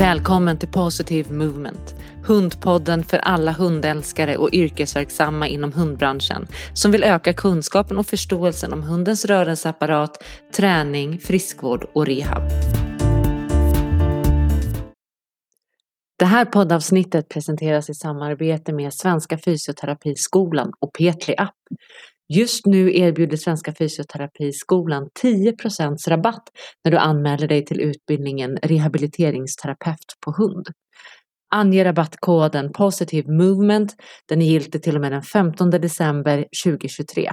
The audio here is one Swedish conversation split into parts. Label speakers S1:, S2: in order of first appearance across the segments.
S1: Välkommen till Positive Movement, hundpodden för alla hundälskare och yrkesverksamma inom hundbranschen som vill öka kunskapen och förståelsen om hundens rörelseapparat, träning, friskvård och rehab. Det här poddavsnittet presenteras i samarbete med Svenska Fysioterapiskolan och Petli App. Just nu erbjuder Svenska Fysioterapiskolan 10 rabatt när du anmäler dig till utbildningen rehabiliteringsterapeut på hund. Ange rabattkoden Positive Movement. Den är giltig till och med den 15 december 2023.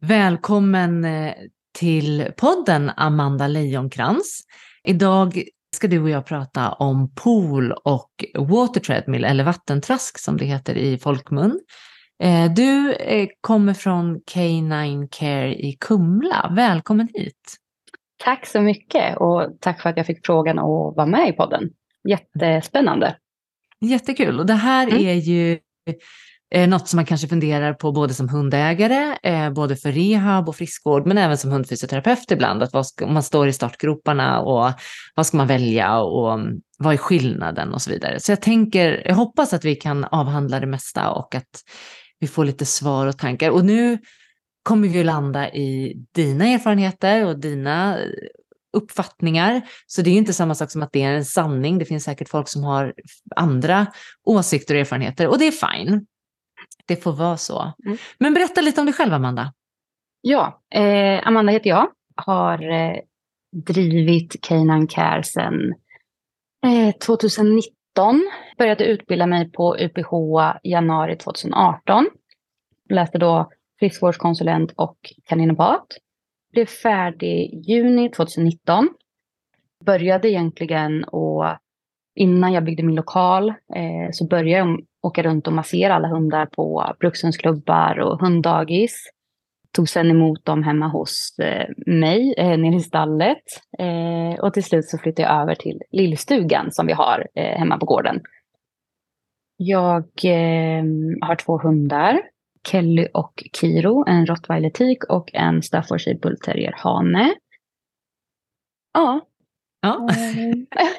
S1: Välkommen eh, till podden Amanda Lejonkrans. Idag ska du och jag prata om pool och water treadmill, eller vattentrask som det heter i folkmun. Eh, du eh, kommer från K9 Care i Kumla. Välkommen hit!
S2: Tack så mycket och tack för att jag fick frågan att vara med i podden. Jättespännande!
S1: Jättekul! Och det här mm. är ju Eh, något som man kanske funderar på både som hundägare, eh, både för rehab och friskvård, men även som hundfysioterapeut ibland. Att ska, man står i startgroparna och vad ska man välja och mm, vad är skillnaden och så vidare. Så jag tänker, jag hoppas att vi kan avhandla det mesta och att vi får lite svar och tankar. Och nu kommer vi att landa i dina erfarenheter och dina eh, uppfattningar. Så det är inte samma sak som att det är en sanning. Det finns säkert folk som har andra åsikter och erfarenheter och det är fine det får vara så. Mm. Men berätta lite om dig själv, Amanda.
S2: Ja, eh, Amanda heter jag. Har eh, drivit Canine Care sedan eh, 2019. Började utbilda mig på UPH januari 2018. Läste då friskvårdskonsulent och kaninopat. Blev färdig juni 2019. Började egentligen och innan jag byggde min lokal eh, så började jag åka runt och massera alla hundar på brukshundsklubbar och hunddagis. Tog sen emot dem hemma hos eh, mig eh, nere i stallet. Eh, och till slut så flyttade jag över till lillstugan som vi har eh, hemma på gården. Jag eh, har två hundar. Kelly och Kiro, en rottweiler tik och en staffordshire bullterrier hane.
S1: Ja. Ja,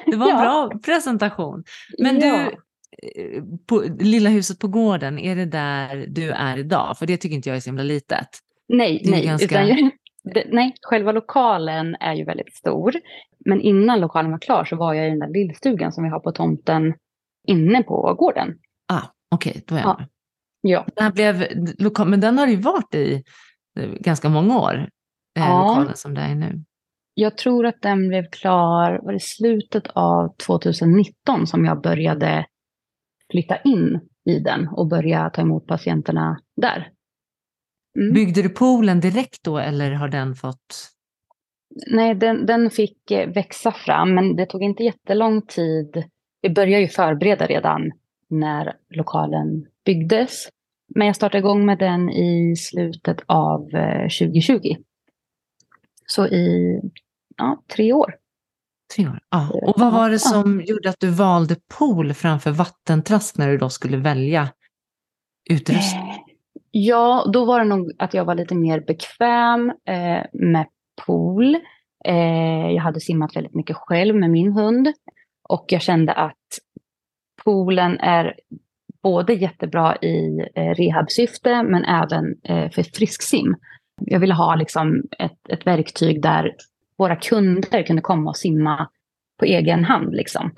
S1: det var en ja. bra presentation. Men ja. du, på, lilla huset på gården, är det där du är idag? För det tycker inte jag är så himla litet.
S2: Nej, nej, ganska... utan, det, nej, själva lokalen är ju väldigt stor. Men innan lokalen var klar så var jag i den där lillstugan som vi har på tomten inne på gården.
S1: Ah, Okej, okay, då är jag
S2: ja. ja.
S1: Den här blev, men den har ju varit i eh, ganska många år, eh, ja. lokalen som det är nu.
S2: Jag tror att den blev klar, var det slutet av 2019 som jag började flytta in i den och börja ta emot patienterna där.
S1: Mm. Byggde du poolen direkt då eller har den fått?
S2: Nej, den, den fick eh, växa fram men det tog inte jättelång tid. Vi började ju förbereda redan när lokalen byggdes. Men jag startade igång med den i slutet av 2020. Eh, Så i ja, tre år.
S1: Tre år. Ja. Och vad var det som gjorde att du valde pool framför vattentrask när du då skulle välja utrustning?
S2: Ja, då var det nog att jag var lite mer bekväm eh, med pool. Eh, jag hade simmat väldigt mycket själv med min hund. Och jag kände att poolen är både jättebra i eh, rehabsyfte men även eh, för frisksim. Jag ville ha liksom ett, ett verktyg där våra kunder kunde komma och simma på egen hand. Liksom.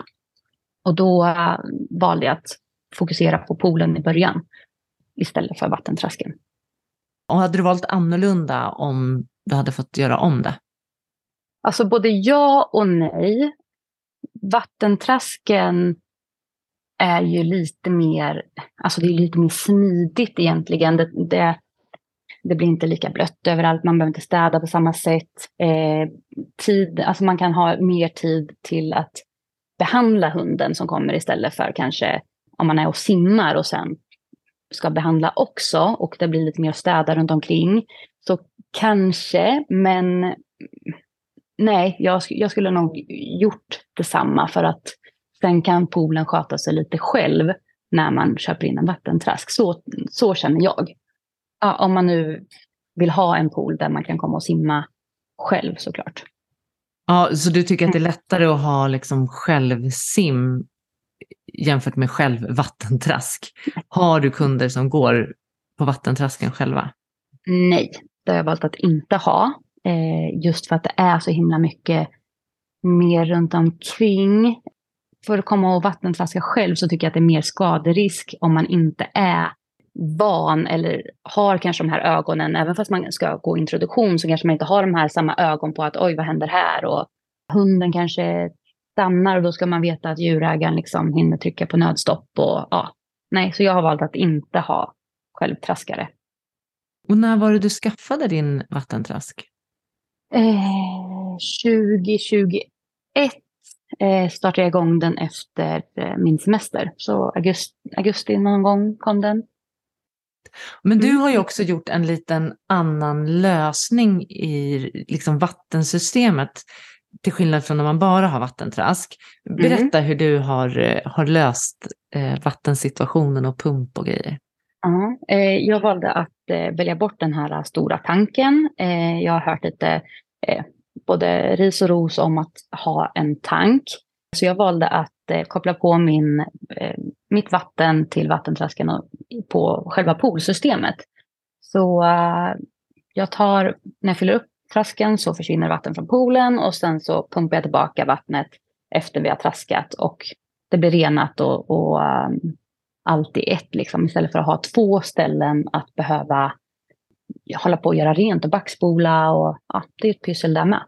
S2: Och då uh, valde jag att fokusera på poolen i början istället för vattentrasken.
S1: Och hade du valt annorlunda om du hade fått göra om det?
S2: Alltså både ja och nej. Vattentrasken är ju lite mer, alltså det är lite mer smidigt egentligen. Det, det, det blir inte lika blött överallt, man behöver inte städa på samma sätt. Eh, tid, alltså man kan ha mer tid till att behandla hunden som kommer istället för kanske om man är och simmar och sen ska behandla också och det blir lite mer städa runt omkring. Så kanske, men nej, jag, jag skulle nog gjort detsamma för att sen kan poolen sköta sig lite själv när man köper in en vattentrask. Så, så känner jag ja, om man nu vill ha en pool där man kan komma och simma själv såklart.
S1: Ja, så du tycker att det är lättare att ha liksom självsim jämfört med självvattentrask? Har du kunder som går på vattentrasken själva?
S2: Nej, det har jag valt att inte ha. Eh, just för att det är så himla mycket mer runt omkring. För att komma och vattentraska själv så tycker jag att det är mer skaderisk om man inte är van eller har kanske de här ögonen, även fast man ska gå introduktion så kanske man inte har de här samma ögon på att oj vad händer här och hunden kanske stannar och då ska man veta att djurägaren liksom hinner trycka på nödstopp och ja. Nej, så jag har valt att inte ha självtraskare.
S1: Och när var det du skaffade din vattentrask?
S2: Eh, 2021 eh, startade jag igång den efter eh, min semester. Så augusti, augusti någon gång kom den.
S1: Men du har ju mm. också gjort en liten annan lösning i liksom vattensystemet till skillnad från när man bara har vattentrask. Berätta mm. hur du har, eh, har löst eh, vattensituationen och pump och grejer.
S2: Ja, eh, jag valde att eh, välja bort den här stora tanken. Eh, jag har hört lite eh, både ris och ros om att ha en tank. Så jag valde att koppla på min, mitt vatten till vattentrasken på själva poolsystemet. Så jag tar, när jag fyller upp trasken så försvinner vatten från poolen och sen så pumpar jag tillbaka vattnet efter vi har traskat och det blir renat och, och um, allt i ett liksom istället för att ha två ställen att behöva hålla på och göra rent och backspola och ja, det är ett pyssel där med.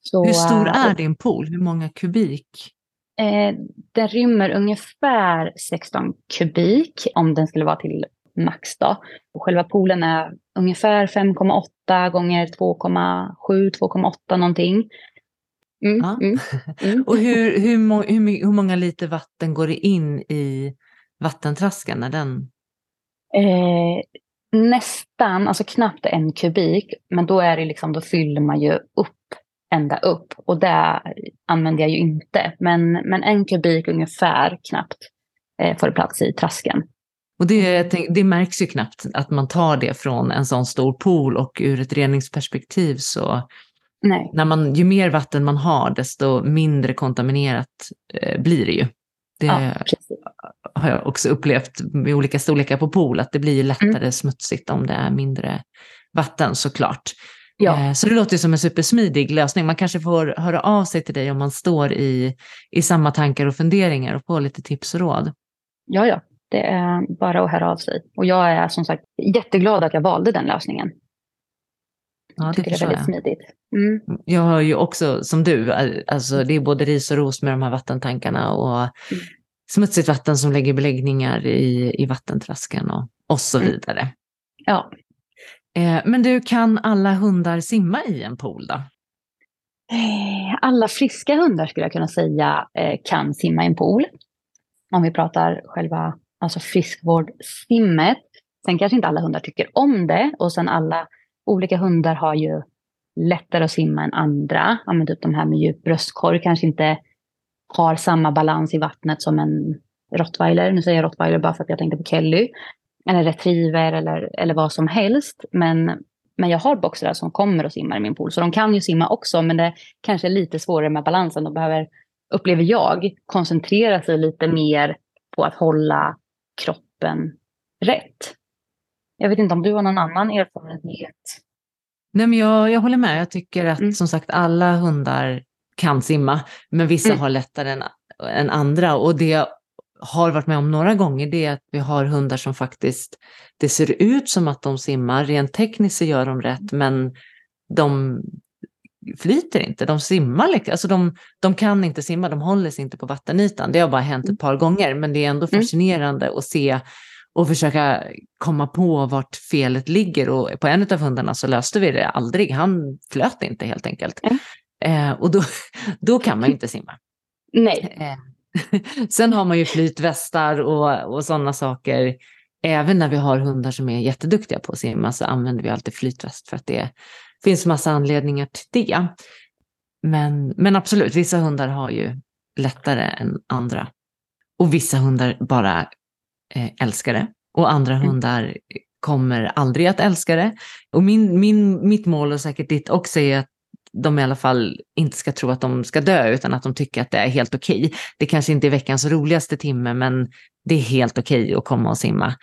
S1: Så, Hur stor är din pool? Hur många kubik?
S2: Eh, den rymmer ungefär 16 kubik om den skulle vara till max. Då. Och själva poolen är ungefär 5,8 gånger 2,7, 2,8 någonting.
S1: Mm, ja. mm, mm. och hur, hur, hur, hur många liter vatten går det in i vattentrasken? När den...
S2: Eh, nästan, alltså knappt en kubik. Men då, är det liksom, då fyller man ju upp ända upp. Och det använder jag ju inte. Men, men en kubik ungefär knappt eh, får plats i trasken.
S1: Och det, det märks ju knappt att man tar det från en sån stor pool och ur ett reningsperspektiv så
S2: Nej.
S1: När man, ju mer vatten man har desto mindre kontaminerat eh, blir det ju. Det ja, har jag också upplevt med olika storlekar på pool, att det blir lättare mm. smutsigt om det är mindre vatten såklart. Ja. Eh, så det låter som en supersmidig lösning. Man kanske får höra av sig till dig om man står i, i samma tankar och funderingar och få lite tips och råd.
S2: Ja, ja, det är bara att höra av sig. Och jag är som sagt jätteglad att jag valde den lösningen.
S1: Ja, det tycker
S2: det är väldigt
S1: jag.
S2: smidigt. Mm.
S1: Jag har ju också, som du, alltså det är både ris och ros med de här vattentankarna och mm. smutsigt vatten som lägger beläggningar i, i vattentrasken och, och så mm. vidare. Mm.
S2: Ja.
S1: Eh, men du, kan alla hundar simma i en pool då?
S2: Eh, alla friska hundar skulle jag kunna säga eh, kan simma i en pool. Om vi pratar själva alltså friskvårdssimmet. Sen kanske inte alla hundar tycker om det och sen alla olika hundar har ju lättare att simma än andra. Ja, men typ de här med djup bröstkorg kanske inte har samma balans i vattnet som en rottweiler. Nu säger jag rottweiler bara för att jag tänkte på Kelly. Eller retriever eller, eller vad som helst. Men, men jag har boxrar som kommer och simmar i min pool. Så de kan ju simma också men det kanske är lite svårare med balansen. De behöver, upplever jag, koncentrera sig lite mer på att hålla kroppen rätt. Jag vet inte om du har någon annan erfarenhet?
S1: Nej, men jag, jag håller med. Jag tycker att mm. som sagt alla hundar kan simma, men vissa mm. har lättare än, än andra. Och det har varit med om några gånger det är att vi har hundar som faktiskt, det ser ut som att de simmar, rent tekniskt så gör de rätt, men de flyter inte, de simmar, alltså de, de kan inte simma, de håller sig inte på vattenytan. Det har bara hänt ett par gånger, men det är ändå mm. fascinerande mm. att se och försöka komma på vart felet ligger. Och på en av hundarna så löste vi det aldrig, han flöt inte helt enkelt. Mm. Eh, och då, då kan man ju inte simma.
S2: Nej.
S1: Eh, sen har man ju flytvästar och, och sådana saker. Även när vi har hundar som är jätteduktiga på att simma så använder vi alltid flytväst för att det finns massa anledningar till det. Men, men absolut, vissa hundar har ju lättare än andra. Och vissa hundar bara eh, älskar det. Och andra mm. hundar kommer aldrig att älska det. Och min, min, mitt mål och säkert ditt också är att de i alla fall inte ska tro att de ska dö utan att de tycker att det är helt okej. Okay. Det kanske inte är veckans roligaste timme men det är helt okej okay att komma och simma.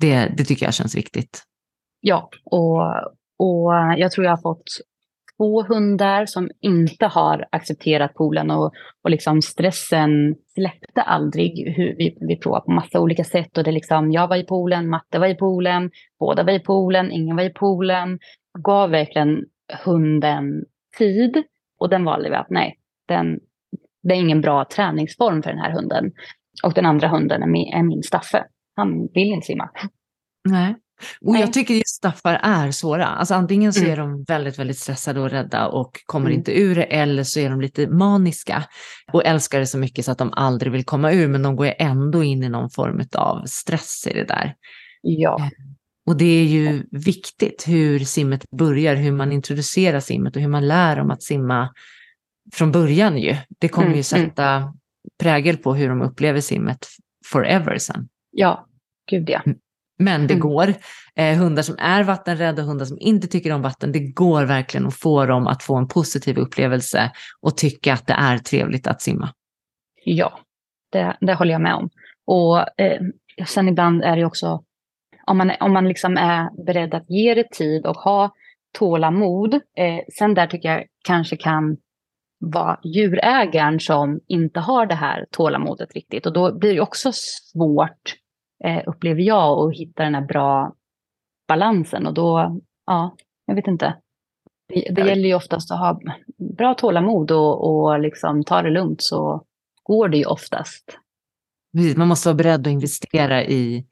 S1: Det, det tycker jag känns viktigt.
S2: Ja, och, och jag tror jag har fått två hundar som inte har accepterat poolen och, och liksom stressen släppte aldrig. Hur vi, vi provade på massa olika sätt och det liksom, jag var i poolen, Matte var i poolen, båda var i poolen, ingen var i poolen. Gav verkligen hunden tid och den valde vi att nej, den, det är ingen bra träningsform för den här hunden. Och den andra hunden är min, är min Staffe. Han vill inte simma.
S1: Nej. Och Nej. jag tycker just staffar är svåra. Alltså antingen så mm. är de väldigt, väldigt stressade och rädda och kommer mm. inte ur det eller så är de lite maniska och älskar det så mycket så att de aldrig vill komma ur men de går ändå in i någon form av stress i det där.
S2: Ja.
S1: Och det är ju viktigt hur simmet börjar, hur man introducerar simmet och hur man lär dem att simma från början ju. Det kommer mm. ju mm. sätta prägel på hur de upplever simmet forever sen.
S2: Ja, gud ja. Mm.
S1: Men det mm. går. Eh, hundar som är vattenrädda och hundar som inte tycker om vatten, det går verkligen att få dem att få en positiv upplevelse och tycka att det är trevligt att simma.
S2: Ja, det, det håller jag med om. Och eh, sen ibland är det också, om man, om man liksom är beredd att ge det tid och ha tålamod, eh, sen där tycker jag kanske kan vara djurägaren som inte har det här tålamodet riktigt. Och då blir det också svårt eh, upplever jag, att hitta den här bra balansen. Och då, ja, jag vet inte. Det, det gäller ju oftast att ha bra tålamod och, och liksom ta det lugnt så går det ju oftast.
S1: Man måste vara beredd att investera i,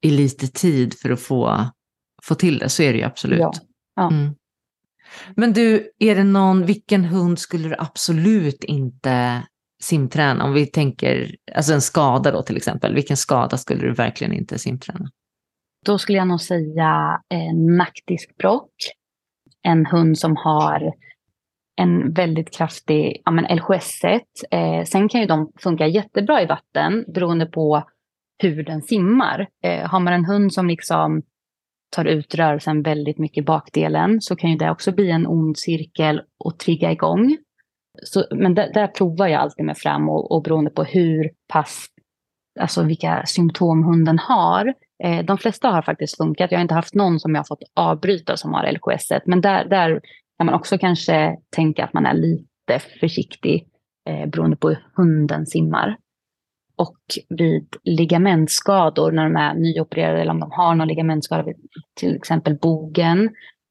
S1: i lite tid för att få, få till det, så är det ju absolut. Ja. ja. Mm. Men du, är det någon, vilken hund skulle du absolut inte simträna? Om vi tänker, alltså en skada då till exempel, vilken skada skulle du verkligen inte simträna?
S2: Då skulle jag nog säga en nackdiskbråck. En hund som har en väldigt kraftig ja, LHS-1. Eh, sen kan ju de funka jättebra i vatten beroende på hur den simmar. Eh, har man en hund som liksom tar ut rörelsen väldigt mycket i bakdelen så kan ju det också bli en ond cirkel och trigga igång. Så, men där, där, provar jag alltid mig fram och, och beroende på hur pass, alltså vilka symptom hunden har. Eh, de flesta har faktiskt funkat. Jag har inte haft någon som jag har fått avbryta som har LKS. Men där, där kan man också kanske tänka att man är lite försiktig eh, beroende på hur hunden simmar. Och vid ligamentskador, när de är nyopererade eller om de har någon ligamentskada, till exempel bogen,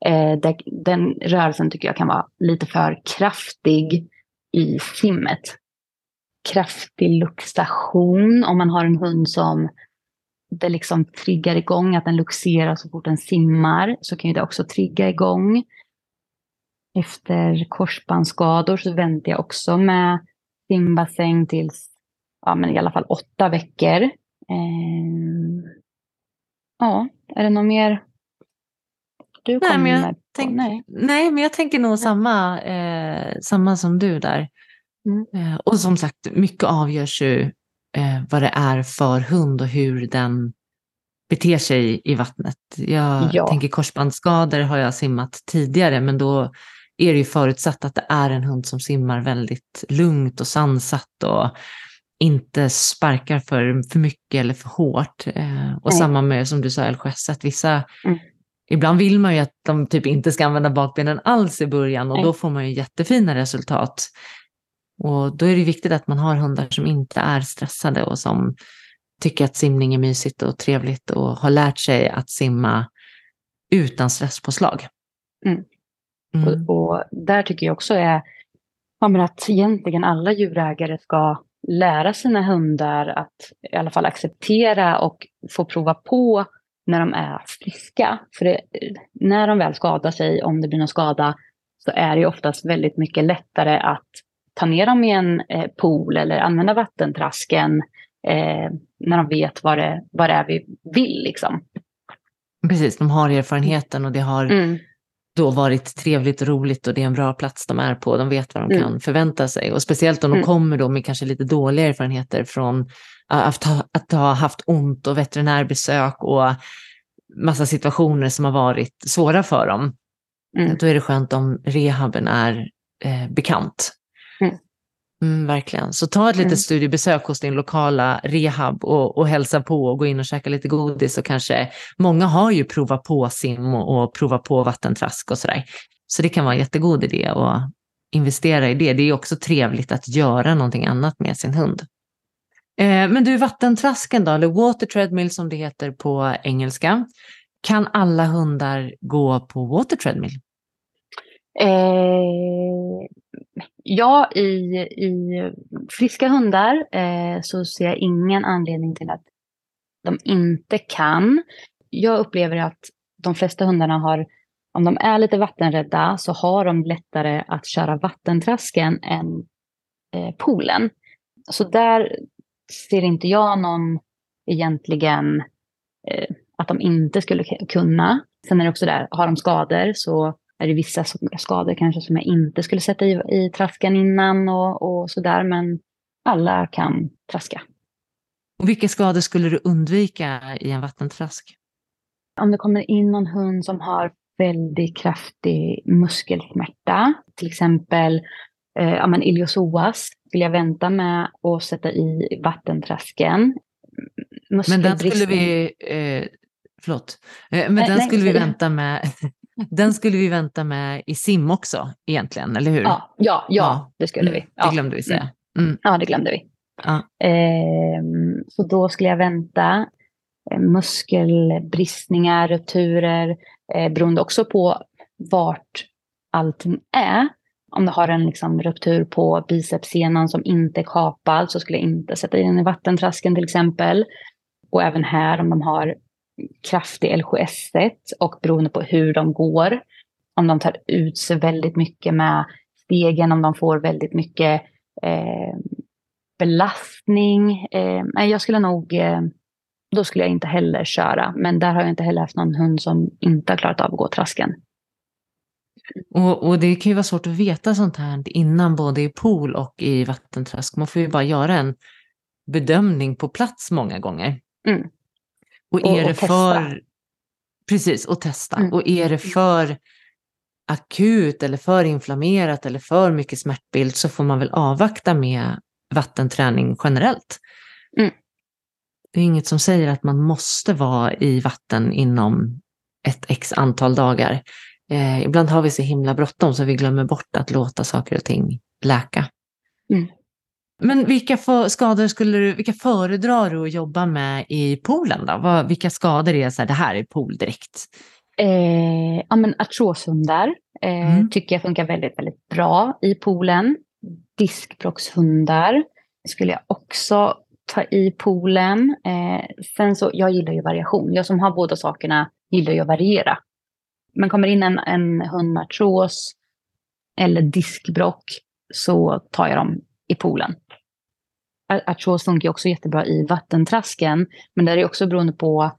S2: eh, där, den rörelsen tycker jag kan vara lite för kraftig i simmet. Kraftig luxation om man har en hund som det liksom triggar igång, att den luxerar så fort den simmar, så kan det också trigga igång. Efter korsbandsskador så väntar jag också med simbassäng tills ja, men i alla fall åtta veckor. Eh, ja, är det något mer du nej, men jag tänk, nej.
S1: nej, men jag tänker nog samma, eh, samma som du där. Mm. Eh, och som sagt, mycket avgörs ju eh, vad det är för hund och hur den beter sig i vattnet. Jag ja. tänker korsbandsskador har jag simmat tidigare, men då är det ju förutsatt att det är en hund som simmar väldigt lugnt och sansat och inte sparkar för, för mycket eller för hårt. Eh, och Nej. samma med som du sa, LKS, att vissa mm ibland vill man ju att de typ inte ska använda bakbenen alls i början och då får man ju jättefina resultat. Och då är det viktigt att man har hundar som inte är stressade och som tycker att simning är mysigt och trevligt och har lärt sig att simma utan stresspåslag.
S2: Mm. Mm. Och, och, där tycker jag också är ja, att egentligen alla djurägare ska lära sina hundar att i alla fall acceptera och få prova på när de är friska. För det, när de väl skadar sig, om det blir någon skada, så är det oftast väldigt mycket lättare att ta ner dem i en eh, pool eller använda vattentrasken eh, när de vet vad det, vad det är vi vill. Liksom.
S1: Precis, de har erfarenheten och det har mm. Då varit trevligt och roligt och det är en bra plats de är på. De vet vad de mm. kan förvänta sig. Och speciellt om de mm. kommer då med kanske lite dåliga erfarenheter från att ha, att ha haft ont och veterinärbesök och massa situationer som har varit svåra för dem. Mm. Då är det skönt om rehaben är eh, bekant. Mm. Verkligen. Så ta ett litet mm. studiebesök hos din lokala rehab och, och hälsa på och gå in och käka lite godis och kanske, många har ju provat på sim och, och provat på vattentrask och sådär. Så det kan vara en jättegod idé att investera i det. Det är också trevligt att göra någonting annat med sin hund. Eh, men du, vattentrasken då, eller water treadmill som det heter på engelska. Kan alla hundar gå på water treadmill?
S2: Eh, ja, i, i friska hundar eh, så ser jag ingen anledning till att de inte kan. Jag upplever att de flesta hundarna har, om de är lite vattenrädda, så har de lättare att köra vattentrasken än eh, poolen. Så där ser inte jag någon egentligen eh, att de inte skulle kunna. Sen är det också där, har de skador så är det vissa skador kanske som jag inte skulle sätta i, i trasken innan och, och sådär. Men alla kan traska.
S1: Och vilka skador skulle du undvika i en vattentrask?
S2: Om det kommer in någon hund som har väldigt kraftig muskelsmärta, till exempel eh, ja, men iliosoas, vill jag vänta med att sätta i vattentrasken.
S1: Men den skulle vi, eh, förlåt, eh, men den skulle vi vänta med Den skulle vi vänta med i sim också egentligen, eller hur?
S2: Ja, ja, ja det skulle vi. Ja.
S1: Det glömde vi säga.
S2: Mm. mm. Ja, det glömde vi. Ja. Eh, så då skulle jag vänta eh, muskelbristningar, rupturer, eh, beroende också på vart allting är. Om du har en liksom, ruptur på bicepssenan som inte är kapad så skulle jag inte sätta in den i vattentrasken till exempel. Och även här om de har kraftig LHS1 och beroende på hur de går, om de tar ut sig väldigt mycket med stegen, om de får väldigt mycket eh, belastning. Eh, jag skulle nog, eh, då skulle jag inte heller köra. Men där har jag inte heller haft någon hund som inte har klarat av att gå trasken.
S1: Och, och, det kan ju vara svårt att veta sånt här innan både i pool och i vattentrask. Man får ju bara göra en bedömning på plats många gånger. Mm. Och är och, det testa. för... Precis, och testa. Mm. Och är det för akut eller för inflammerat eller för mycket smärtbild så får man väl avvakta med vattenträning generellt. Mm. Det är inget som säger att man måste vara i vatten inom ett x antal dagar. Eh, ibland har vi så himla bråttom så vi glömmer bort att låta saker och ting läka. Men vilka för, skador skulle du, vilka föredrar du att jobba med i poolen då? Vad, vilka skador är så här, det här är pool direkt?
S2: Eh, ja men artroshundar eh, mm. tycker jag funkar väldigt, väldigt bra i poolen. Diskbråckshundar skulle jag också ta i poolen. Eh, sen så, jag gillar ju variation. Jag som har båda sakerna gillar ju att variera. Men kommer in en, en hund med artros eller diskbrock så tar jag dem i poolen. Artros funkar också jättebra i vattentrasken, men där är det också beroende på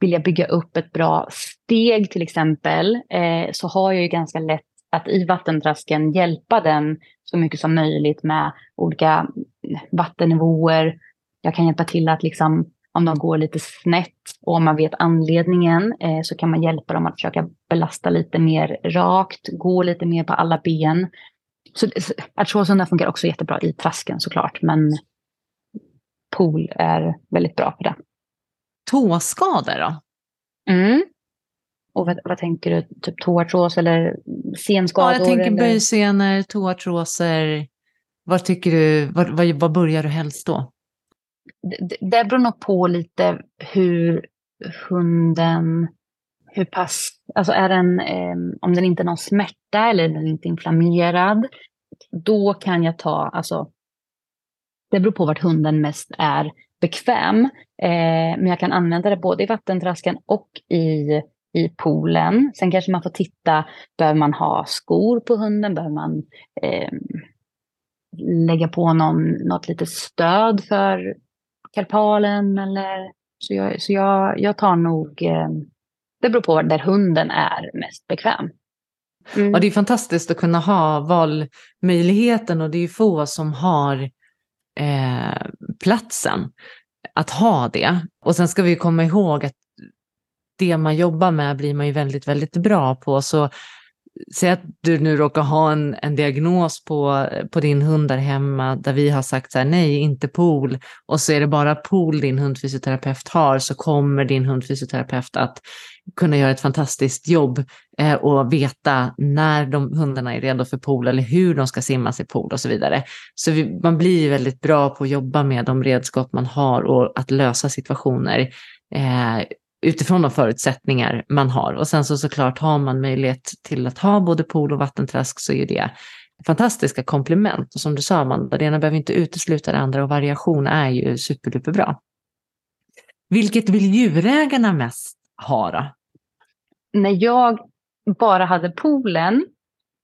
S2: vill jag bygga upp ett bra steg till exempel, eh, så har jag ju ganska lätt att i vattentrasken hjälpa den så mycket som möjligt med olika mm, vattennivåer. Jag kan hjälpa till att liksom, om de går lite snett och om man vet anledningen eh, så kan man hjälpa dem att försöka belasta lite mer rakt, gå lite mer på alla ben. Så artrosen funkar också jättebra i trasken såklart, men pool är väldigt bra för det.
S1: Tåskador då?
S2: Mm. Och vad, vad, tänker du? Typ tåartros eller senskador?
S1: Ja, jag tänker böjsenor, tåartroser. Vad tycker du, vad, vad, vad börjar du helst då?
S2: Det, det beror nog på lite hur hunden, hur pass, alltså är den, eh, om den inte har någon smärta eller den är inte inflammerad, då kan jag ta, alltså det beror på vart hunden mest är bekväm. Eh, men jag kan använda det både i vattentrasken och i, i poolen. Sen kanske man får titta, behöver man ha skor på hunden? Behöver man eh, lägga på någon, något litet stöd för karpalen? Eller, så jag, så jag, jag tar nog, eh, det beror på där hunden är mest bekväm.
S1: Mm. Ja, det är fantastiskt att kunna ha valmöjligheten och det är få som har eh, platsen att ha det. Och sen ska vi komma ihåg att det man jobbar med blir man ju väldigt, väldigt bra på. Så säg att du nu råkar ha en, en diagnos på, på din hund där hemma där vi har sagt så här, nej, inte pool och så är det bara pool din hundfysioterapeut har så kommer din hundfysioterapeut att kunna göra ett fantastiskt jobb eh, och veta när de hundarna är redo för pool eller hur de ska simmas i pool och så vidare. Så vi, man blir väldigt bra på att jobba med de redskap man har och att lösa situationer eh, utifrån de förutsättningar man har. Och sen så såklart har man möjlighet till att ha både pool och vattentrask så är det fantastiska komplement. Och som du sa Amanda, det ena behöver inte utesluta det andra och variation är ju superduperbra. Vilket vill djurägarna mest ha då?
S2: När jag bara hade poolen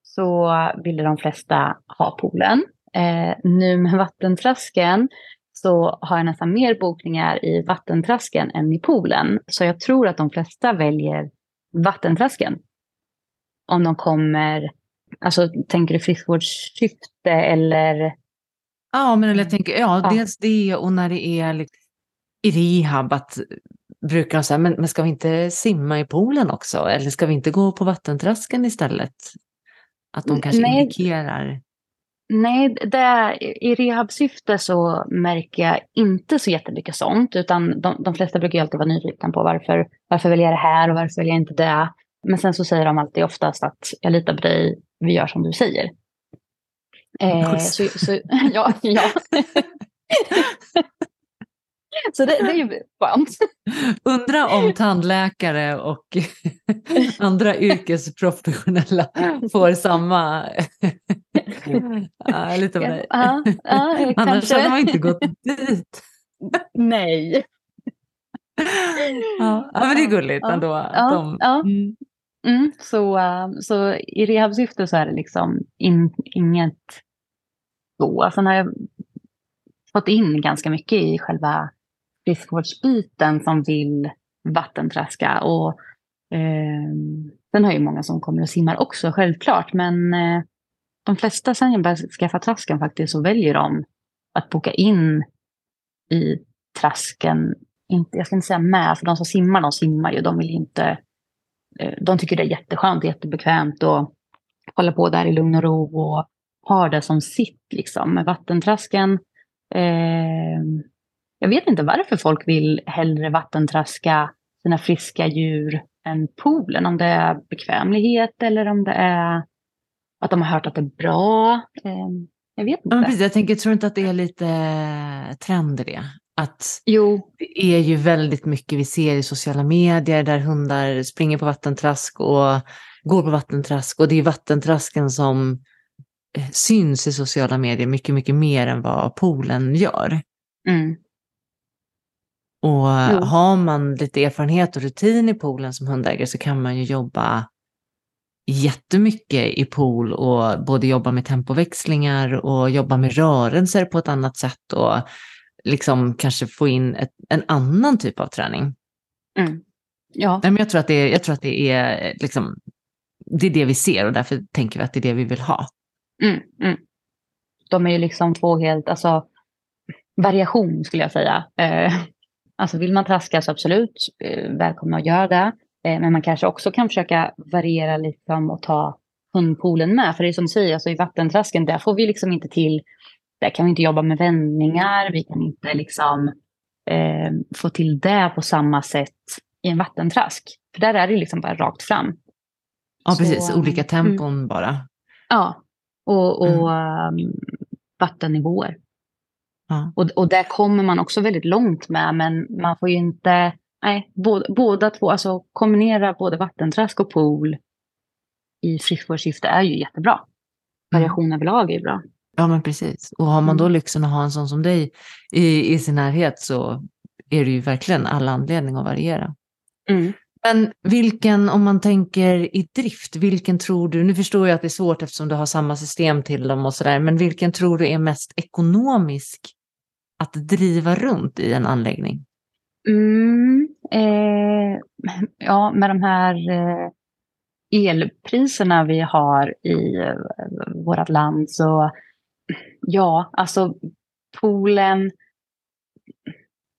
S2: så ville de flesta ha poolen. Eh, nu med vattentrasken så har jag nästan mer bokningar i vattentrasken än i poolen. Så jag tror att de flesta väljer vattentrasken. Om de kommer, alltså tänker du friskvårdssyfte eller?
S1: Ja, men jag tänker, ja, ja, dels det och när det är liksom, i rehab att brukar de säga, men, men ska vi inte simma i poolen också? Eller ska vi inte gå på vattentrasken istället? Att de kanske Nej. indikerar.
S2: Nej, det, i rehabsyfte så märker jag inte så jättemycket sånt. Utan de, de flesta brukar ju alltid vara nyfikna på varför, varför väljer jag det här och varför väljer jag inte det. Men sen så säger de alltid oftast att jag litar på dig, vi gör som du säger. Eh, så, så, ja, ja. Så det, det är ju skönt.
S1: Undra om tandläkare och andra yrkesprofessionella får samma... ja, lite av det. Ja, ja, Annars hade man inte gått dit.
S2: Nej.
S1: Ja, men det är gulligt ändå.
S2: Ja, de, ja. Mm. Mm, så, så i rehabsyfte så är det liksom in, inget så. Sen har jag fått in ganska mycket i själva friskvårdsbiten som vill vattentraska. Och, eh, sen har ju många som kommer och simmar också, självklart. Men eh, de flesta sen jag började skaffa trasken faktiskt så väljer de att boka in i trasken. Inte, jag ska inte säga med, för de som simmar, de simmar ju. De vill inte... Eh, de tycker det är jätteskönt, jättebekvämt och hålla på där i lugn och ro och har det som sitt liksom. Med vattentrasken eh, jag vet inte varför folk vill hellre vattentraska sina friska djur än poolen. Om det är bekvämlighet eller om det är att de har hört att det är bra. Ehm, jag vet inte.
S1: Ja, precis, jag tänker, tror inte att det är lite trend i det? Att jo. det är ju väldigt mycket vi ser i sociala medier där hundar springer på vattentrask och går på vattentrask och det är vattentrasken som eh, syns i sociala medier mycket, mycket mer än vad poolen gör. Mm. Och mm. har man lite erfarenhet och rutin i poolen som hundägare så kan man ju jobba jättemycket i pool och både jobba med tempoväxlingar och jobba med rörelser på ett annat sätt och liksom kanske få in ett, en annan typ av träning. Mm. Ja. Men jag tror att det är, jag tror att det är, liksom, det är det vi ser och därför tänker vi att det är det vi vill ha. Mm,
S2: mm. De är ju liksom två helt, alltså variation skulle jag säga. Eh, Alltså vill man traska så absolut, eh, välkomna att göra det. Eh, men man kanske också kan försöka variera lite och ta hundpoolen med. För det är som du säger, alltså i vattentrasken, där får vi liksom inte till, där kan vi inte jobba med vändningar, vi kan inte liksom eh, få till det på samma sätt i en vattentrask. För där är det liksom bara rakt fram.
S1: Ja, så, precis, olika mm. tempon mm. bara.
S2: Ja, och, och mm. um, vattennivåer. Ja. Och, och där kommer man också väldigt långt med, men man får ju inte, nej, båda, båda två, alltså kombinera både vattentrask och pool i friskvårdssyfte är ju jättebra. Mm. Variation överlag är bra.
S1: Ja, men precis. Och har man då mm. lyxen att ha en sån som dig i, i sin närhet så är det ju verkligen all anledning att variera. Mm. Men vilken, om man tänker i drift, vilken tror du, nu förstår jag att det är svårt eftersom du har samma system till dem och sådär, men vilken tror du är mest ekonomisk att driva runt i en anläggning?
S2: Mm, eh, ja, med de här eh, elpriserna vi har i eh, vårt land så ja, alltså poolen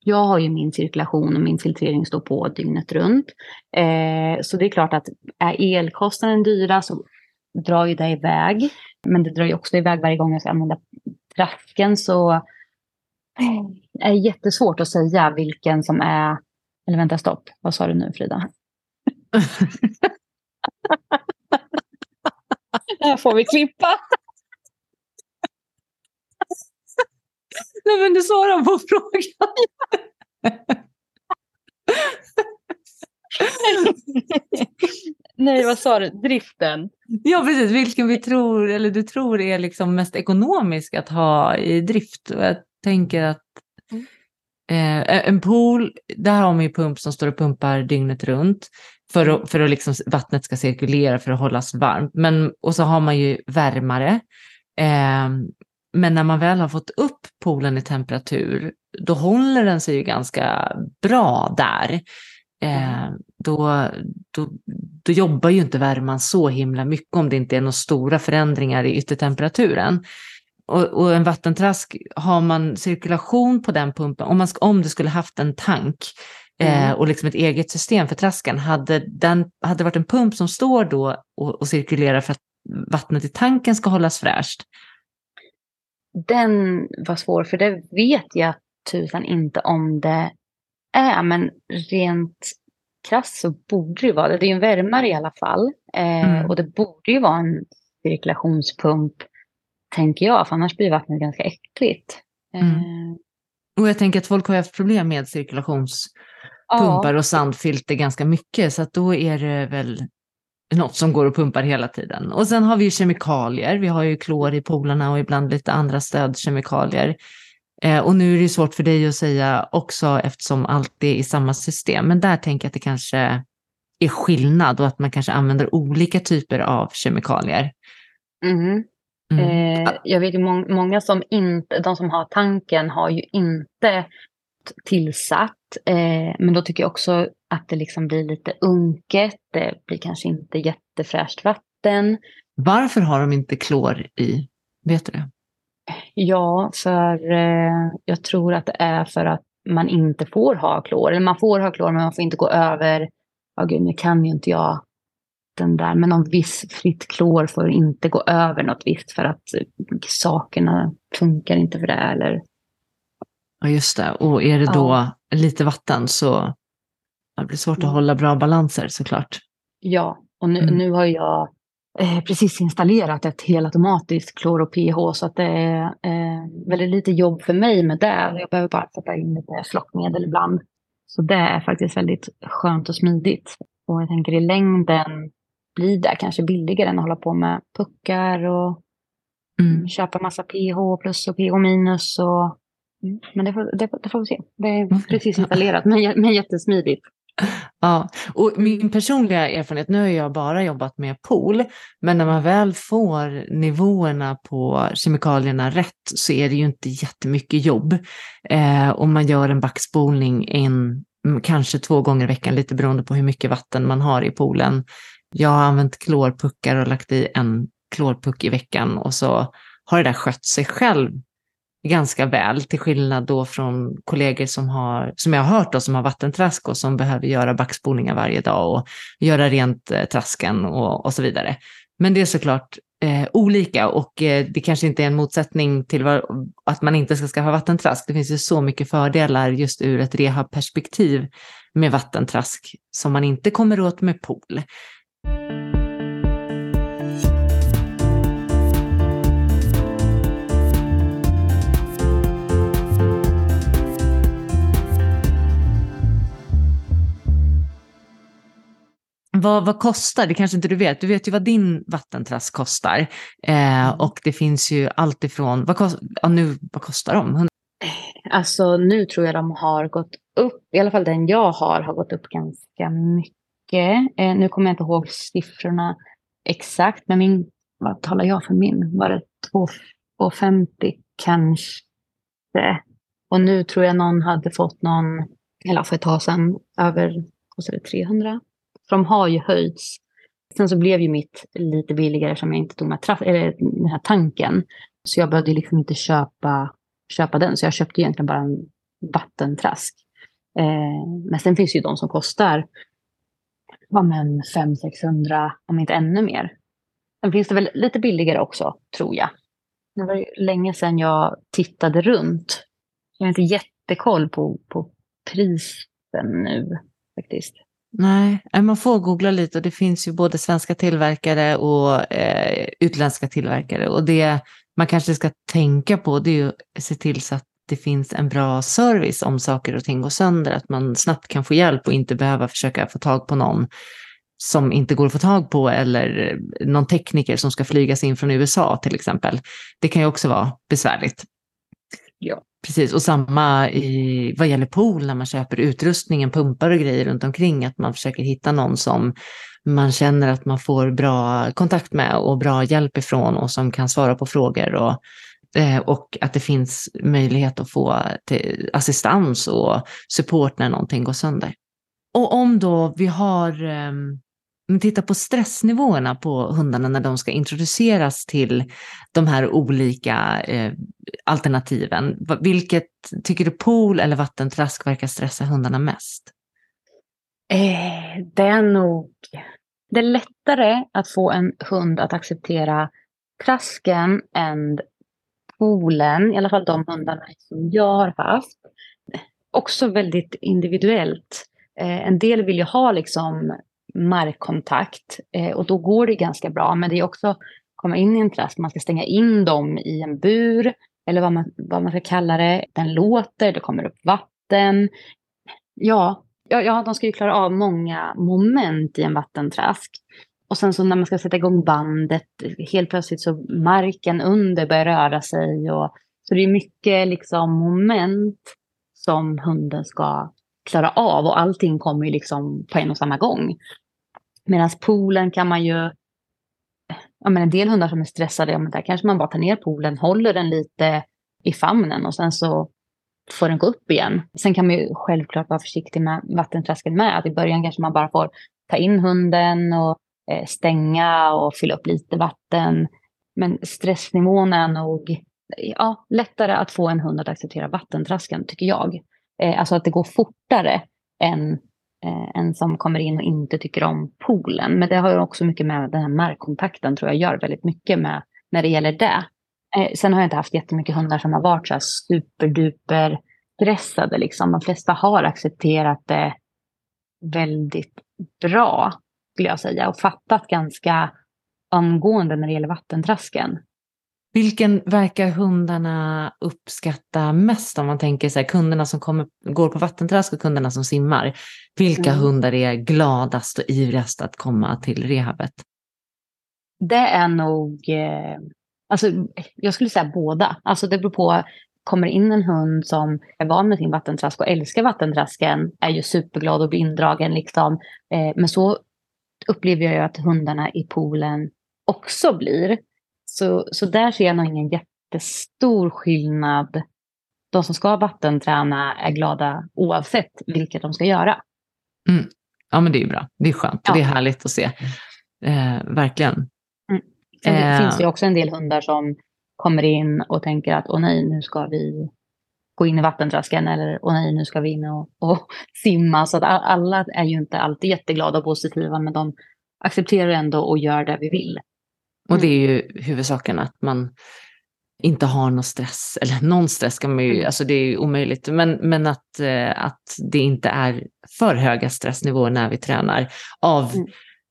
S2: jag har ju min cirkulation och min filtrering står på dygnet runt. Eh, så det är klart att är elkostnaden dyra så drar ju det iväg. Men det drar ju också iväg varje gång jag ska använda trasken. Så det är jättesvårt att säga vilken som är... Eller vänta, stopp. Vad sa du nu Frida? det här får vi klippa.
S1: Nej, men du svarar på frågan.
S2: Nej, vad sa du? Driften?
S1: Ja, precis. Vilken vi tror, eller du tror är liksom mest ekonomisk att ha i drift. Och jag tänker att eh, en pool, där har man ju pump som står och pumpar dygnet runt för att, för att liksom vattnet ska cirkulera för att hållas varmt. Men, och så har man ju värmare. Eh, men när man väl har fått upp poolen i temperatur, då håller den sig ju ganska bra där. Eh, då, då, då jobbar ju inte värman så himla mycket om det inte är några stora förändringar i yttertemperaturen. Och, och, en vattentrask, har man cirkulation på den pumpen, om, man, om du skulle haft en tank eh, mm. och liksom ett eget system för trasken, hade, den, hade det varit en pump som står då och, och cirkulerar för att vattnet i tanken ska hållas fräscht,
S2: den var svår, för det vet jag tusan inte om det är. Men rent krasst så borde det vara det. Det är ju en värmare i alla fall. Eh, mm. Och det borde ju vara en cirkulationspump, tänker jag. För annars blir vattnet ganska äckligt. Mm.
S1: Eh. Och jag tänker att folk har haft problem med cirkulationspumpar ja. och sandfilter ganska mycket. Så att då är det väl något som går och pumpar hela tiden. Och sen har vi ju kemikalier. Vi har ju klor i polarna och ibland lite andra stödkemikalier. Eh, och nu är det svårt för dig att säga också eftersom allt är i samma system. Men där tänker jag att det kanske är skillnad och att man kanske använder olika typer av kemikalier.
S2: Mm. Mm. Eh, jag vet ju må många som inte, de som har tanken har ju inte tillsatt. Eh, men då tycker jag också att det liksom blir lite unket. Det blir kanske inte jättefräscht vatten.
S1: Varför har de inte klor i? Vet du det?
S2: Ja, för eh, jag tror att det är för att man inte får ha klor. Eller man får ha klor, men man får inte gå över, ja gud, nu kan ju inte jag den där, men någon viss fritt klor får inte gå över något visst för att sakerna funkar inte för det. Eller
S1: Ja, just det. Och är det då ja. lite vatten så det blir svårt att mm. hålla bra balanser såklart.
S2: Ja, och nu, mm. nu har jag eh, precis installerat ett helautomatiskt klor och pH så att det är eh, väldigt lite jobb för mig med det. Jag behöver bara sätta in lite flockmedel ibland. Så det är faktiskt väldigt skönt och smidigt. Och jag tänker i längden blir det kanske billigare än att hålla på med puckar och mm. köpa massa pH plus och pH minus och Mm. Men det får, det, det får vi se. Det är mm. precis installerat, men, men jättesmidigt.
S1: Ja, och min personliga erfarenhet, nu har jag bara jobbat med pool, men när man väl får nivåerna på kemikalierna rätt så är det ju inte jättemycket jobb. Eh, om man gör en backspolning en, kanske två gånger i veckan, lite beroende på hur mycket vatten man har i poolen. Jag har använt klorpuckar och lagt i en klorpuck i veckan och så har det där skött sig själv ganska väl, till skillnad då från kollegor som, har, som jag har hört då, som har vattentrask och som behöver göra backspolningar varje dag och göra rent eh, trasken och, och så vidare. Men det är såklart eh, olika och eh, det kanske inte är en motsättning till var, att man inte ska skaffa vattentrask. Det finns ju så mycket fördelar just ur ett rehabperspektiv med vattentrask som man inte kommer åt med pool. Vad, vad kostar, det kanske inte du vet, du vet ju vad din vattentrask kostar. Eh, mm. och det finns ju allt ifrån, vad, kost, ja, nu, vad kostar de?
S2: Alltså nu tror jag de har gått upp, i alla fall den jag har, har gått upp ganska mycket. Eh, nu kommer jag inte ihåg siffrorna exakt, men min, vad talar jag för min? Var det 2,50 kanske? Och nu tror jag någon hade fått någon, eller för ett tag sedan, över, kostade 300 för de har ju höjts. Sen så blev ju mitt lite billigare som jag inte tog med traf- eller den här tanken. Så jag behövde liksom inte köpa, köpa den. Så jag köpte egentligen bara en vattentrask. Eh, men sen finns ju de som kostar ja, 500-600, om inte ännu mer. Sen finns det väl lite billigare också, tror jag. Det var länge sedan jag tittade runt. Jag har inte jättekoll på, på prisen nu faktiskt.
S1: Nej, eh, man får googla lite och det finns ju både svenska tillverkare och eh, utländska tillverkare. Och det man kanske ska tänka på det är att se till så att det finns en bra service om saker och ting går sönder, att man snabbt kan få hjälp och inte behöva försöka få tag på någon som inte går att få tag på eller någon tekniker som ska flygas in från USA till exempel. Det kan ju också vara besvärligt.
S2: Ja.
S1: Precis, och samma i, vad gäller pool när man köper utrustningen, pumpar och grejer runt omkring, att man försöker hitta någon som man känner att man får bra kontakt med och bra hjälp ifrån och som kan svara på frågor och, Eh, och att det finns möjlighet att få assistans och support när någonting går sönder. Och om då vi har ehm, Om vi tittar på stressnivåerna på hundarna när de ska introduceras till de här olika eh, alternativen. Vilket tycker du pool eller vattentrask verkar stressa hundarna mest?
S2: Eh, det är nog... Det är lättare att få en hund att acceptera trasken än poolen, i alla fall de hundarna som jag har haft. Också väldigt individuellt. Eh, en del vill ju ha liksom markkontakt. Eh, och då går det ganska bra. Men det är också att komma in i en trask, man ska stänga in dem i en bur, eller vad man, vad man ska kalla det. Den låter, det kommer upp vatten. Ja, ja, ja, de ska ju klara av många moment i en vattentrask. Och sen så när man ska sätta igång bandet, helt plötsligt så marken under börjar röra sig. Och, så det är mycket liksom moment som hunden ska klara av och allting kommer ju liksom på en och samma gång. Medan poolen kan man ju, ja men en del hundar som är stressade, ja men där kanske man bara tar ner poolen, håller den lite i famnen och sen så får den gå upp igen. Sen kan man ju självklart vara försiktig med vattentrasken med. Att I början kanske man bara får ta in hunden och Eh, stänga och fylla upp lite vatten. Men stressnivån är nog ja, lättare att få en hund att acceptera vattentrasken, tycker jag. Eh, alltså att det går fortare än eh, en som kommer in och inte tycker om poolen. Men det har ju också mycket med den här markkontakten tror jag gör väldigt mycket med när det gäller det. Sen har jag inte haft jättemycket hundar som har varit så här superduper stressade. Liksom. De flesta har accepterat det väldigt bra, skulle jag säga. Och fattat ganska omgående när det gäller vattentrasken.
S1: Vilken verkar hundarna uppskatta mest om man tänker så här, kunderna som kommer, går på vattentrask och kunderna som simmar? Vilka mm. hundar är gladast och ivrigast att komma till rehabet?
S2: Det är nog, eh, alltså jag skulle säga båda. Alltså det beror på, kommer in en hund som är van med sin vattentrask och älskar vattentrasken, är ju superglad och blir indragen liksom. Eh, men så upplever jag ju att hundarna i poolen också blir. Så, så där ser jag nog ingen jättestor skillnad. De som ska vattenträna är glada oavsett vilket de ska göra.
S1: Mm. Ja, men det är bra. Det är skönt ja. det är härligt att se. Eh, verkligen.
S2: Mm. Sen eh. finns det också en del hundar som kommer in och tänker att åh nej, nu ska vi gå in i vattentrasken eller åh nej, nu ska vi in och, och simma. Så att alla är ju inte alltid jätteglada och positiva, men de accepterar ändå och gör det vi vill.
S1: Och det är mm. ju huvudsaken att man inte har någon stress, eller någon stress kan man ju, mm. alltså det är ju omöjligt, men, men att, eh, att det inte är för höga stressnivåer när vi tränar av mm.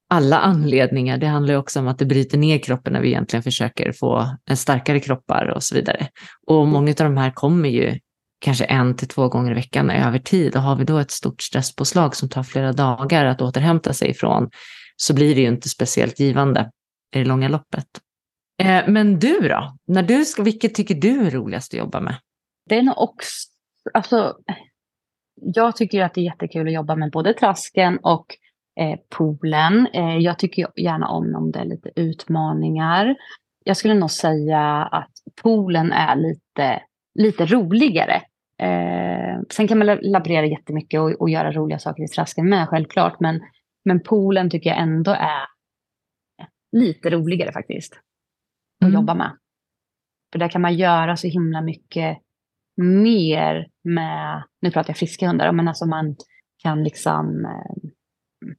S1: alla anledningar. Det handlar ju också om att det bryter ner kroppen när vi egentligen försöker få en starkare kroppar och så vidare. Och mm. många av de här kommer ju kanske en till två gånger i veckan över tid och har vi då ett stort stresspåslag som tar flera dagar att återhämta sig ifrån så blir det ju inte speciellt givande i det långa loppet. Eh, men du då? När du ska, vilket tycker du är roligast att jobba med?
S2: Det är nog också, alltså, jag tycker att det är jättekul att jobba med både trasken och eh, poolen. Eh, jag tycker gärna om om det är lite utmaningar. Jag skulle nog säga att poolen är lite, lite roligare. Eh, sen kan man laborera jättemycket och, och göra roliga saker i trasken med, självklart. Men, men poolen tycker jag ändå är lite roligare faktiskt. Att mm. jobba med. För där kan man göra så himla mycket mer med, nu pratar jag friska hundar, men alltså man kan liksom eh,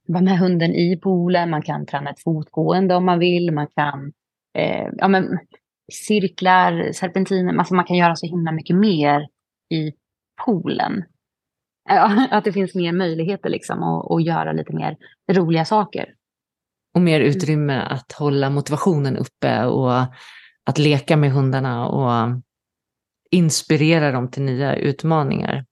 S2: vara med hunden i poolen, man kan träna ett fotgående om man vill, man kan eh, ja, men, cirklar, serpentiner, alltså man kan göra så himla mycket mer i poolen. att det finns mer möjligheter liksom att, att göra lite mer roliga saker.
S1: Och mer utrymme att hålla motivationen uppe och att leka med hundarna och inspirera dem till nya utmaningar.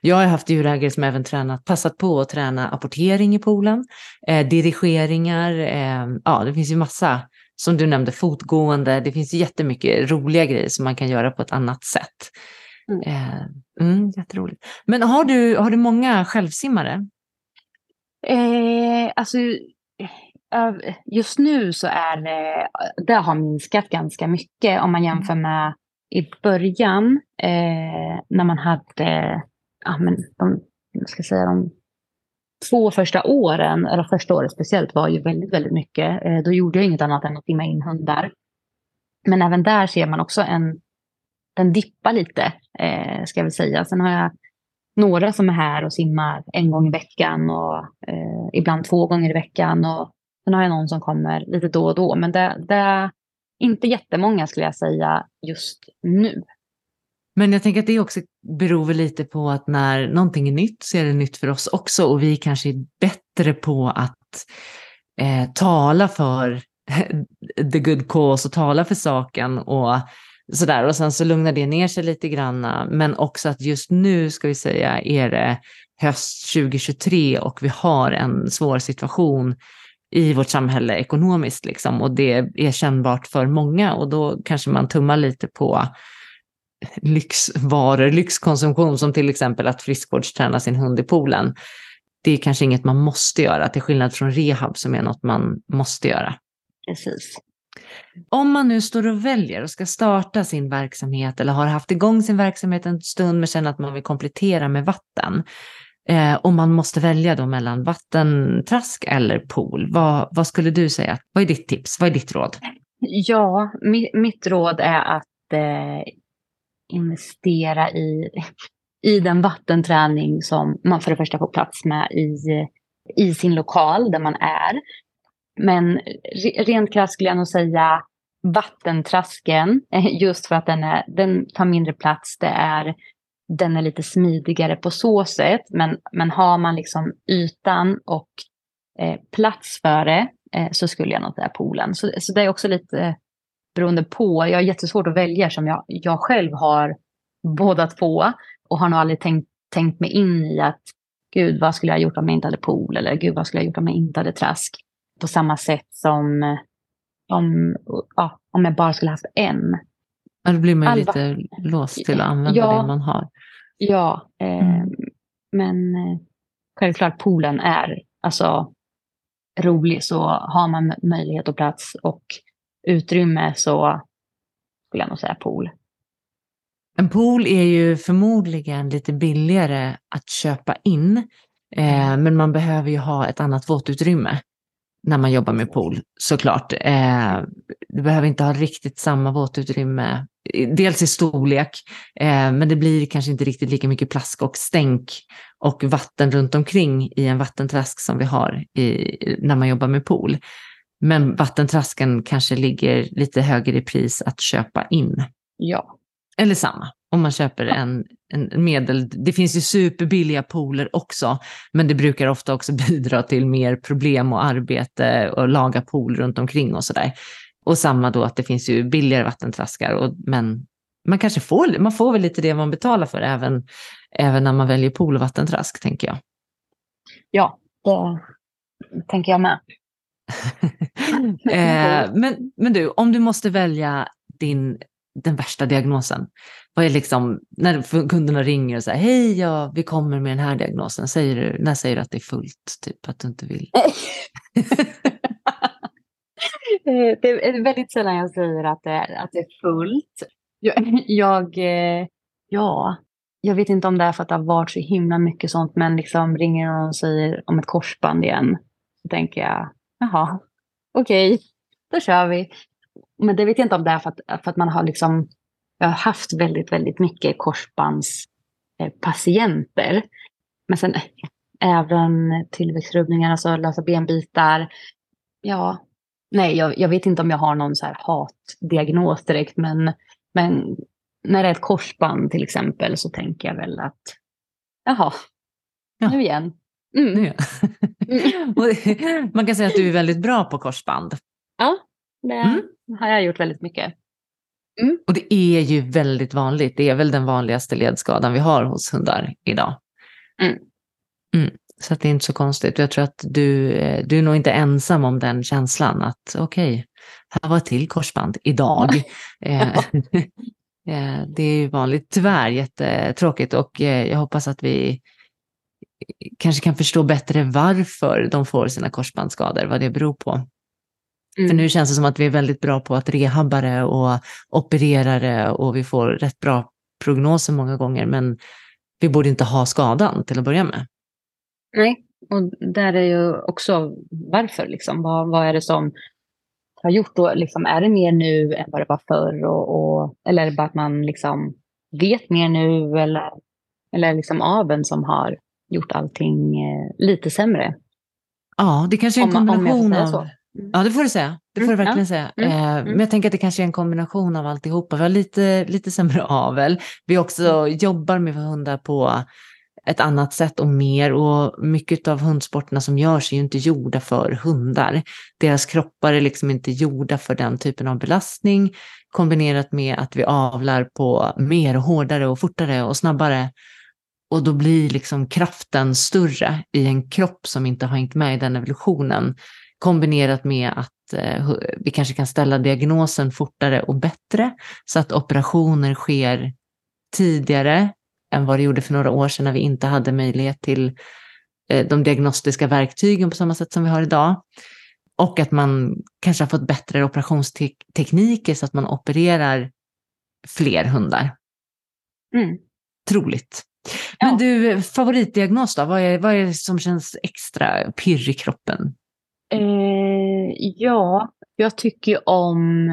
S1: Jag har haft djurägare som även tränat, passat på att träna apportering i poolen, eh, dirigeringar, eh, ja det finns ju massa, som du nämnde, fotgående, det finns jättemycket roliga grejer som man kan göra på ett annat sätt. Mm. Eh, mm, jätteroligt. Men har du, har du många självsimmare?
S2: Eh, alltså, just nu så är det, det har minskat ganska mycket om man jämför med i början eh, när man hade ja, men de, ska säga, de två första åren, eller första året speciellt, var ju väldigt, väldigt mycket. Eh, då gjorde jag inget annat än att simma in hundar. Men även där ser man också en, den dippar lite, eh, ska jag väl säga. Sen har jag några som är här och simmar en gång i veckan och eh, ibland två gånger i veckan. Och sen har jag någon som kommer lite då och då. Men det, det är inte jättemånga skulle jag säga just nu.
S1: Men jag tänker att det också beror väl lite på att när någonting är nytt så är det nytt för oss också och vi kanske är bättre på att eh, tala för the good cause och tala för saken och sådär. Och sen så lugnar det ner sig lite granna. Men också att just nu ska vi säga är det höst 2023 och vi har en svår situation i vårt samhälle ekonomiskt liksom och det är kännbart för många och då kanske man tummar lite på lyxvaror, lyxkonsumtion som till exempel att friskvårdsträna sin hund i poolen. Det är kanske inget man måste göra, till skillnad från rehab som är något man måste göra.
S2: Precis.
S1: Om man nu står och väljer och ska starta sin verksamhet eller har haft igång sin verksamhet en stund men känner att man vill komplettera med vatten eh, och man måste välja då mellan vattentrask eller pool, vad, vad skulle du säga? Vad är ditt tips? Vad är ditt råd?
S2: Ja, mitt, mitt råd är att eh, investera i, i den vattenträning som man för det första får plats med i, i sin lokal där man är. Men rent krasst skulle jag nog säga vattentrasken, just för att den, är, den tar mindre plats. Det är, den är lite smidigare på så sätt. Men, men har man liksom ytan och eh, plats för det eh, så skulle jag nog säga poolen. Så, så det är också lite beroende på. Jag har jättesvårt att välja som jag, jag själv har båda två och har nog aldrig tänkt, tänkt mig in i att gud, vad skulle jag gjort om jag inte hade pool eller gud, vad skulle jag gjort om jag inte hade trask. På samma sätt som om, ja, om jag bara skulle haft en.
S1: Ja, då blir man ju Alva. lite låst till att använda ja, det man har.
S2: Ja, eh, mm. men självklart poolen är alltså rolig så har man möjlighet och plats och utrymme så skulle jag nog säga pool.
S1: En pool är ju förmodligen lite billigare att köpa in, eh, men man behöver ju ha ett annat våtutrymme när man jobbar med pool såklart. Eh, du behöver inte ha riktigt samma våtutrymme, dels i storlek, eh, men det blir kanske inte riktigt lika mycket plask och stänk och vatten runt omkring i en vattenträsk som vi har i, när man jobbar med pool. Men vattentrasken kanske ligger lite högre i pris att köpa in.
S2: Ja.
S1: Eller samma, om man köper en, en medel... Det finns ju superbilliga pooler också, men det brukar ofta också bidra till mer problem och arbete och laga pool runt omkring och sådär. Och samma då att det finns ju billigare vattentraskar, och, men man kanske får, man får väl lite det man betalar för även, även när man väljer pool och vattentrask, tänker jag.
S2: Ja, det tänker jag med.
S1: eh, men, men du, om du måste välja din, den värsta diagnosen, vad är liksom, när kunderna ringer och säger hej, ja, vi kommer med den här diagnosen, säger du, när säger du att det är fullt, typ att du inte vill?
S2: Eh, det är väldigt sällan jag säger att det är, att det är fullt. Jag, jag, eh, ja, jag vet inte om det är för att det har varit så himla mycket sånt, men liksom ringer någon och säger om ett korsband igen, så tänker jag, jaha, okej, okay, då kör vi. Men det vet jag inte om det är för att, för att man har liksom jag har haft väldigt, väldigt mycket korsbandspatienter. Men sen även tillväxtrubbningar, alltså lösa benbitar. Ja, nej, jag, jag, vet inte om jag har någon så här hatdiagnos direkt, men, men när det är ett korsband till exempel så tänker jag väl att jaha, ja. nu igen.
S1: Mm. Nu. Man kan säga att du är väldigt bra på korsband.
S2: Ja, det mm. har jag gjort väldigt mycket.
S1: Mm. Och det är ju väldigt vanligt. Det är väl den vanligaste ledskadan vi har hos hundar idag. Mm. Mm. Så det är inte så konstigt. Jag tror att du, eh, du är nog inte ensam om den känslan att okej, okay, här var ett till korsband idag. Eh, eh, det är ju vanligt, tyvärr jättetråkigt och jag hoppas att vi kanske kan förstå bättre varför de får sina korsbandsskador, vad det beror på. Mm. För nu känns det som att vi är väldigt bra på att rehabba det och operera det och vi får rätt bra prognoser många gånger, men vi borde inte ha skadan till att börja med.
S2: Nej, och där är ju också varför, liksom. vad, vad är det som har gjort då? Liksom, är det mer nu än vad det var förr? Och, och, eller är det bara att man liksom vet mer nu? Eller, eller liksom aveln som har gjort allting eh, lite sämre?
S1: Ja, det kanske är en om, kombination om av... Ja, det får du säga. Det får du mm, verkligen ja. säga. Mm, eh, mm. Men jag tänker att det kanske är en kombination av alltihopa. Vi har lite, lite sämre avel. Vi också mm. jobbar med hundar på ett annat sätt och mer och mycket av hundsporterna som görs är ju inte gjorda för hundar. Deras kroppar är liksom inte gjorda för den typen av belastning kombinerat med att vi avlar på mer och hårdare och fortare och snabbare. Och då blir liksom kraften större i en kropp som inte har hängt med i den evolutionen kombinerat med att eh, vi kanske kan ställa diagnosen fortare och bättre så att operationer sker tidigare än vad det gjorde för några år sedan när vi inte hade möjlighet till eh, de diagnostiska verktygen på samma sätt som vi har idag. Och att man kanske har fått bättre operationstekniker så att man opererar fler hundar. Mm. Troligt. Men ja. du, favoritdiagnos då? Vad är, vad är det som känns extra pirr i kroppen?
S2: Eh, ja, jag tycker om,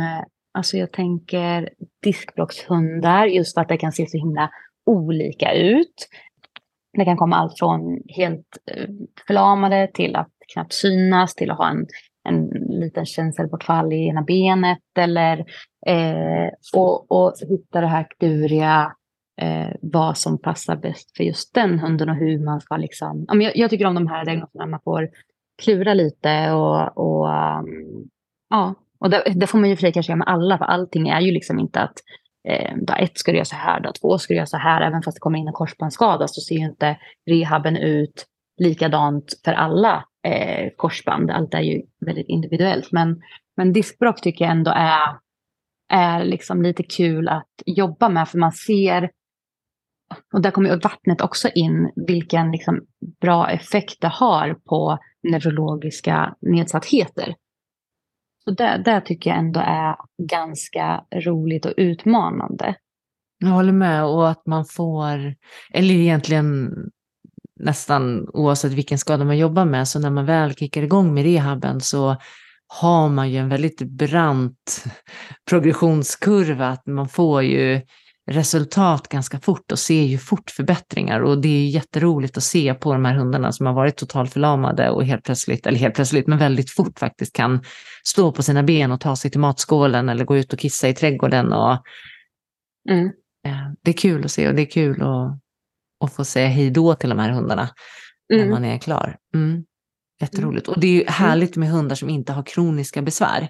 S2: alltså jag tänker diskbråckshundar, just för att det kan se så himla olika ut. Det kan komma allt från helt eh, förlamade till att knappt synas, till att ha en, en liten känselbortfall i ena benet eller eh, och, och hitta det här kluriga eh, vad som passar bäst för just den hunden och hur man ska liksom... Jag, jag tycker om de här diagnoserna man får klura lite och, och um, ja, och det, det, får man ju för sig kanske göra med alla, för allting är ju liksom inte att eh, dag ett ska du göra så här, dag två ska du göra så här, även fast det kommer in en korsbandsskada så ser ju inte rehaben ut likadant för alla eh, korsband. Allt är ju väldigt individuellt. Men, men diskbråck tycker jag ändå är, är liksom lite kul att jobba med, för man ser och där kommer ju vattnet också in, vilken liksom bra effekt det har på neurologiska nedsattheter. Så det, det tycker jag ändå är ganska roligt och utmanande.
S1: Jag håller med och att man får, eller egentligen nästan oavsett vilken skada man jobbar med, så när man väl kickar igång med rehaben så har man ju en väldigt brant progressionskurva, att man får ju resultat ganska fort och ser ju fort förbättringar och det är jätteroligt att se på de här hundarna som har varit totalförlamade och helt plötsligt, eller helt plötsligt, men väldigt fort faktiskt kan stå på sina ben och ta sig till matskålen eller gå ut och kissa i trädgården. Och, mm. eh, det är kul att se och det är kul att, att få säga hej då till de här hundarna mm. när man är klar. Mm. Jätteroligt. Och det är ju mm. härligt med hundar som inte har kroniska besvär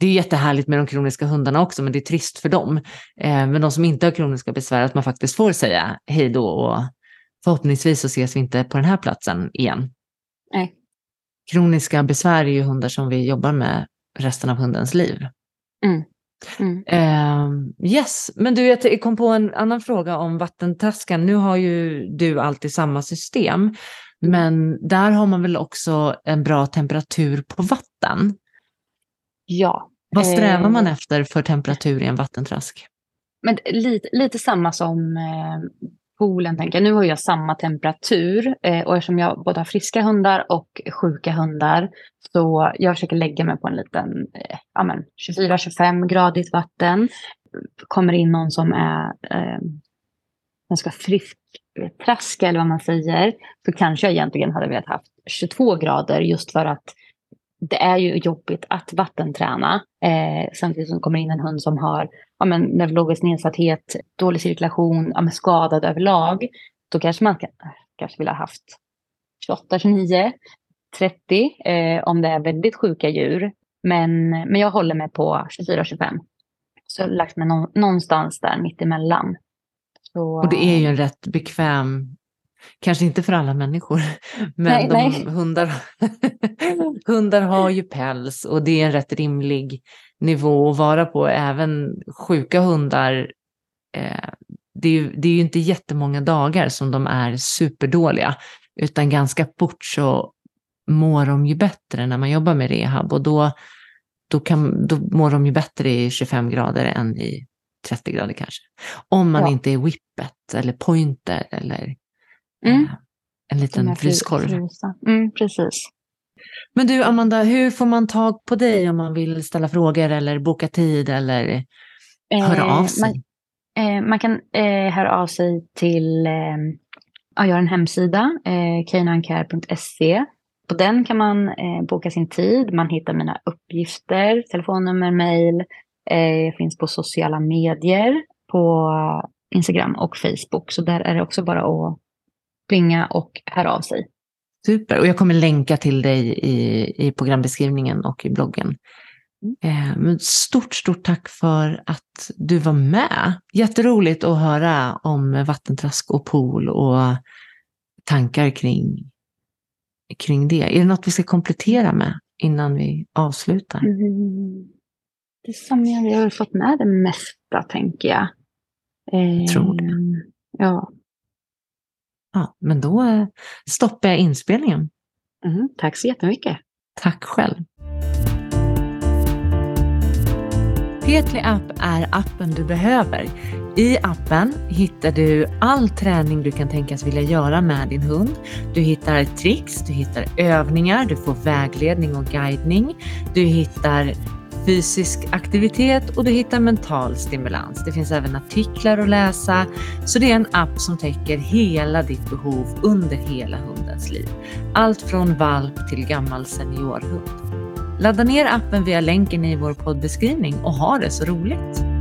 S1: det är jättehärligt med de kroniska hundarna också, men det är trist för dem. Eh, men de som inte har kroniska besvär, att man faktiskt får säga hej då och förhoppningsvis så ses vi inte på den här platsen igen.
S2: Nej.
S1: Kroniska besvär är ju hundar som vi jobbar med resten av hundens liv. Mm. Mm. Uh, yes, men du, jag kom på en annan fråga om vattentaskan. Nu har ju du alltid samma system, men där har man väl också en bra temperatur på vatten?
S2: Ja,
S1: vad strävar man eh, efter för temperatur i en vattentrask?
S2: Men lite, lite samma som eh, poolen, tänker jag. Nu har jag samma temperatur eh, och eftersom jag både har friska hundar och sjuka hundar så jag försöker lägga mig på en liten eh, 24-25 gradigt vatten. kommer in någon som är eh, ganska frisk traska eller vad man säger, så kanske jag egentligen hade velat haft 22 grader just för att det är ju jobbigt att vattenträna. Eh, samtidigt som det kommer in en hund som har ja, men, neurologisk nedsatthet, dålig cirkulation, ja, men, skadad överlag. Då kanske man kan, kanske vill ha haft 28, 29, 30 eh, om det är väldigt sjuka djur. Men, men jag håller mig på 24-25. Så lagt mig någonstans där mittemellan.
S1: Så, och det är ju en rätt bekväm, kanske inte för alla människor, men nej, nej. Hundar, hundar har ju päls och det är en rätt rimlig nivå att vara på. Även sjuka hundar, eh, det, är ju, det är ju inte jättemånga dagar som de är superdåliga, utan ganska fort så mår de ju bättre när man jobbar med rehab och då, då, kan, då mår de ju bättre i 25 grader än i 30 grader kanske. Om man ja. inte är whippet eller pointer eller mm. äh, en liten fryskorv.
S2: Mm, precis.
S1: Men du Amanda, hur får man tag på dig om man vill ställa frågor eller boka tid eller eh, höra av sig?
S2: Man, eh, man kan eh, höra av sig till, eh, jag har en hemsida, eh. På den kan man eh, boka sin tid, man hittar mina uppgifter, telefonnummer, mejl, Eh, finns på sociala medier, på Instagram och Facebook. Så där är det också bara att plinga och höra av sig.
S1: Super, och jag kommer länka till dig i, i programbeskrivningen och i bloggen. Mm. Eh, stort, stort tack för att du var med. Jätteroligt att höra om vattentrask och pool och tankar kring, kring det. Är det något vi ska komplettera med innan vi avslutar?
S2: Mm. Det som jag, jag har fått med det mesta, tänker jag.
S1: jag tror det. Ehm,
S2: ja.
S1: Ja, men då eh, stoppar jag inspelningen.
S2: Mm, tack så jättemycket.
S1: Tack själv. Petli App är appen du behöver. I appen hittar du all träning du kan tänkas vilja göra med din hund. Du hittar tricks, du hittar övningar, du får vägledning och guidning. Du hittar fysisk aktivitet och du hittar mental stimulans. Det finns även artiklar att läsa, så det är en app som täcker hela ditt behov under hela hundens liv. Allt från valp till gammal seniorhund. Ladda ner appen via länken i vår poddbeskrivning och ha det så roligt!